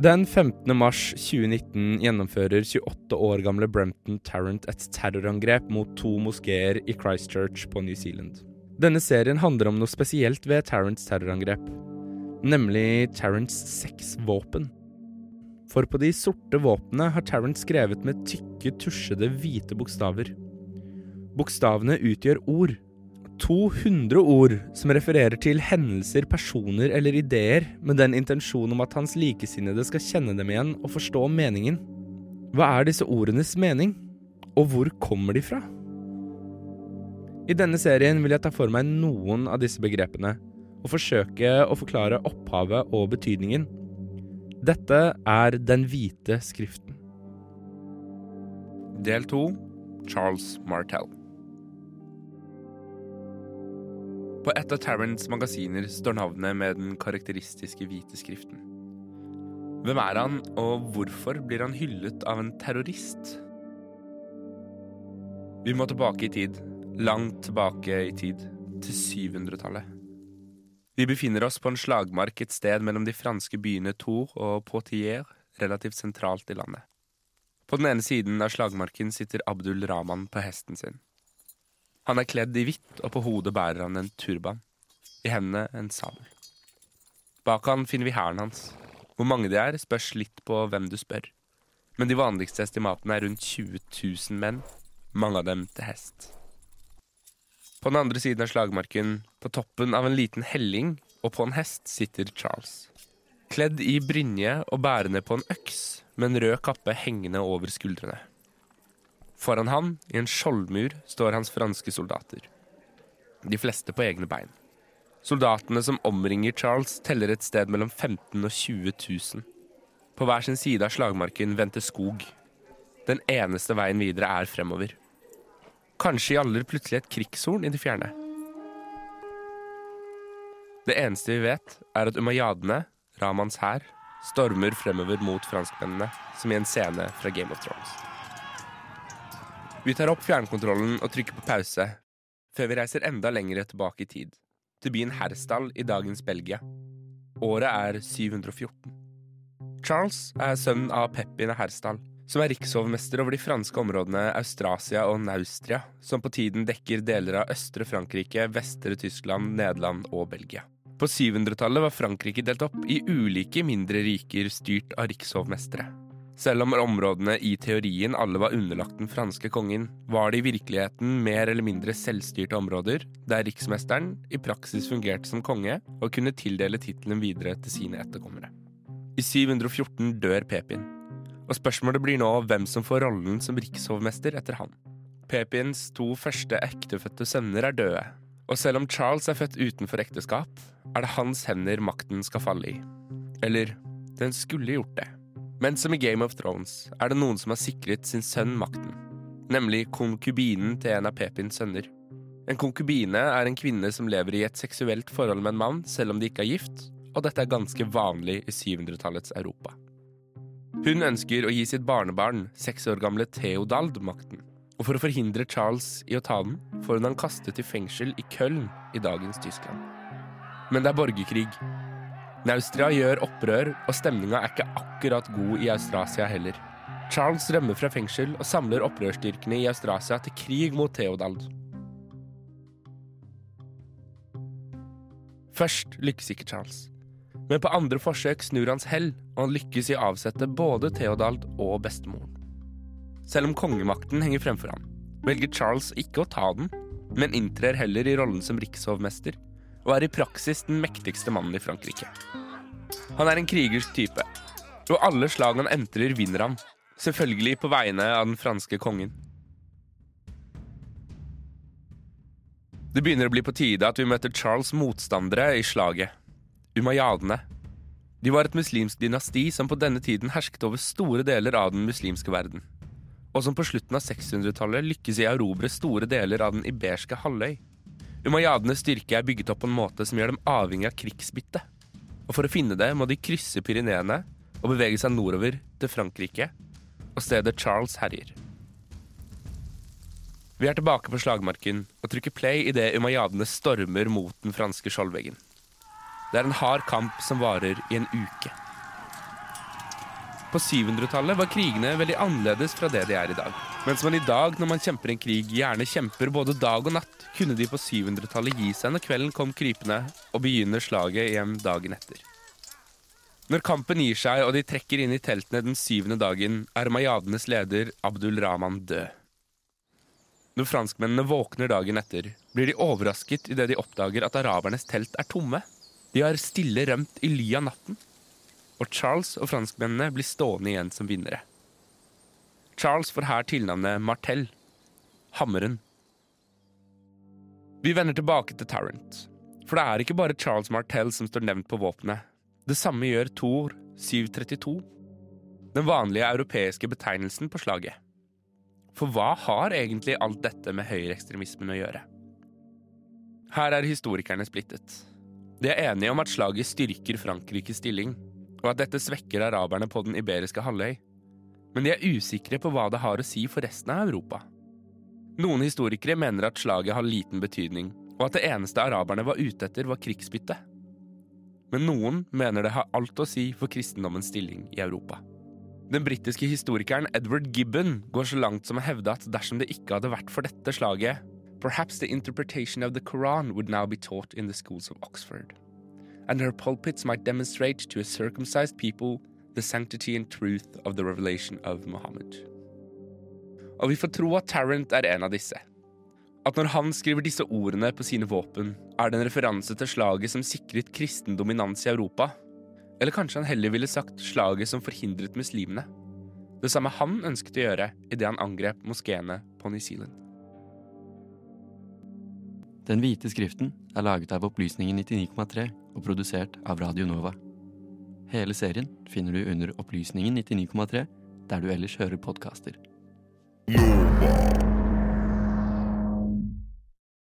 Den 15. mars 2019 gjennomfører 28 år gamle Brempton Tarrant et terrorangrep mot to moskeer i Christchurch på New Zealand. Denne serien handler om noe spesielt ved Tarrants terrorangrep, nemlig Tarrants sexvåpen. For på de sorte våpnene har Tarrant skrevet med tykke, tusjede, hvite bokstaver. Bokstavene utgjør ord, 200 ord som refererer til hendelser, personer eller ideer, med den intensjon om at hans likesinnede skal kjenne dem igjen og forstå meningen. Hva er disse ordenes mening, og hvor kommer de fra? I denne serien vil jeg ta for meg noen av disse begrepene, og forsøke å forklare opphavet og betydningen. Dette er Den hvite skriften. Del 2 Charles Martell. På et av Tarrants magasiner står navnet med den karakteristiske hvite skriften. Hvem er han, og hvorfor blir han hyllet av en terrorist? Vi må tilbake i tid. Langt tilbake i tid. Til 700-tallet. Vi befinner oss på en slagmark et sted mellom de franske byene Tour og Poitiers, relativt sentralt i landet. På den ene siden av slagmarken sitter Abdul Rahman på hesten sin. Han er kledd i hvitt, og på hodet bærer han en turban. I hendene en sabel. Bak han finner vi hæren hans. Hvor mange de er, spørs litt på hvem du spør. Men de vanligste estimatene er rundt 20 000 menn, mange av dem til hest. På den andre siden av slagmarken, på toppen av en liten helling og på en hest, sitter Charles. Kledd i brynje og bærende på en øks, med en rød kappe hengende over skuldrene. Foran han, i en skjoldmur, står hans franske soldater. De fleste på egne bein. Soldatene som omringer Charles, teller et sted mellom 15 og 20 000. På hver sin side av slagmarken venter skog. Den eneste veien videre er fremover. Kanskje gjaller plutselig et krigshorn i det fjerne. Det eneste vi vet, er at umayyadene, Ramans hær, stormer fremover mot franskmennene, som i en scene fra Game of Thrones. Vi tar opp fjernkontrollen og trykker på pause, før vi reiser enda lenger tilbake i tid, til byen Herstal i dagens Belgia. Året er 714. Charles er sønnen av Peppin av Herstal, som er rikshovmester over de franske områdene Austrasia og Naustria, som på tiden dekker deler av østre Frankrike, vestre Tyskland, Nederland og Belgia. På 700-tallet var Frankrike delt opp i ulike mindre riker styrt av rikshovmestere. Selv om områdene i teorien alle var underlagt den franske kongen, var det i virkeligheten mer eller mindre selvstyrte områder, der riksmesteren i praksis fungerte som konge og kunne tildele tittelen videre til sine etterkommere. I 714 dør Pepin, og spørsmålet blir nå hvem som får rollen som rikshovmester etter han. Pepins to første ektefødte sønner er døde, og selv om Charles er født utenfor ekteskap, er det hans hender makten skal falle i. Eller, den skulle gjort det. Men som i Game of Thrones er det noen som har sikret sin sønn makten. Nemlig konkubinen til en av Pepins sønner. En konkubine er en kvinne som lever i et seksuelt forhold med en mann selv om de ikke er gift, og dette er ganske vanlig i 700-tallets Europa. Hun ønsker å gi sitt barnebarn, seks år gamle Theodald, makten. Og for å forhindre Charles i å ta den, får hun han kastet i fengsel i Köln i dagens Tyskland. Men det er borgerkrig, Naustria gjør opprør, og stemninga er ikke akkurat god i Austrasia heller. Charles rømmer fra fengsel og samler opprørsstyrkene i Austrasia til krig mot Theodald. Først lykkes ikke Charles, men på andre forsøk snur hans hell, og han lykkes i å avsette både Theodald og bestemoren. Selv om kongemakten henger fremfor ham, velger Charles ikke å ta den, men inntrer heller i rollen som rikshovmester og er i praksis den mektigste mannen i Frankrike. Han er en krigersk type, og alle slag han entrer, vinner han. Selvfølgelig på vegne av den franske kongen. Det begynner å bli på tide at vi møter Charles' motstandere i slaget. Umayyadene. De var et muslimsk dynasti som på denne tiden hersket over store deler av den muslimske verden, og som på slutten av 600-tallet lykkes i å erobre store deler av den iberske halvøy. Umayyadenes styrke er bygget opp på en måte som gjør dem avhengig av krigsbytte. Og For å finne det må de krysse Pyreneene og bevege seg nordover til Frankrike og stedet Charles herjer. Vi er tilbake på slagmarken og trykker play idet umayyadene stormer mot den franske skjoldveggen. Det er en hard kamp som varer i en uke. På 700-tallet var krigene veldig annerledes fra det de er i dag. Mens man i dag, når man kjemper en krig, gjerne kjemper både dag og natt, kunne de på 700-tallet gi seg når kvelden kom krypende, og begynne slaget igjen dagen etter. Når kampen gir seg og de trekker inn i teltene den syvende dagen, er majadenes leder Abdul Rahman død. Når franskmennene våkner dagen etter, blir de overrasket idet de oppdager at arabernes telt er tomme. De har stille rømt i ly av natten og Charles og franskmennene blir stående igjen som vinnere. Charles får her tilnavnet Martel, hammeren. Vi vender tilbake til Tarrant, for det er ikke bare Charles Martel som står nevnt på våpenet. Det samme gjør Thor 732, den vanlige europeiske betegnelsen på slaget. For hva har egentlig alt dette med høyreekstremismen å gjøre? Her er historikerne splittet. De er enige om at slaget styrker Frankrikes stilling, og at dette svekker araberne på den iberiske halvøy. Men de er usikre på hva det har å si for resten av Europa. Noen historikere mener at slaget har liten betydning, og at det eneste araberne var ute etter, var krigsbytte. Men noen mener det har alt å si for kristendommens stilling i Europa. Den britiske historikeren Edward Gibbon går så langt som å hevde at dersom det ikke hadde vært for dette slaget, perhaps the interpretation of the Koran would now be taught in the schools of Oxford and her pulpits might demonstrate to a circumcised people the sanctity and truth of the revelation of Muhammad. Og vi får tro at Tarrant er en av disse. At når han skriver disse ordene på sine våpen, er det en referanse til slaget som sikret kristen dominans i Europa. Eller kanskje han heller ville sagt slaget som forhindret muslimene. Det samme han ønsket å gjøre idet han angrep moskeene på New Zealand. Den hvite skriften er laget av Opplysningen 99,3 og produsert av Radio Nova. Hele serien finner du under Opplysningen 99,3 der du ellers hører podkaster. Nova.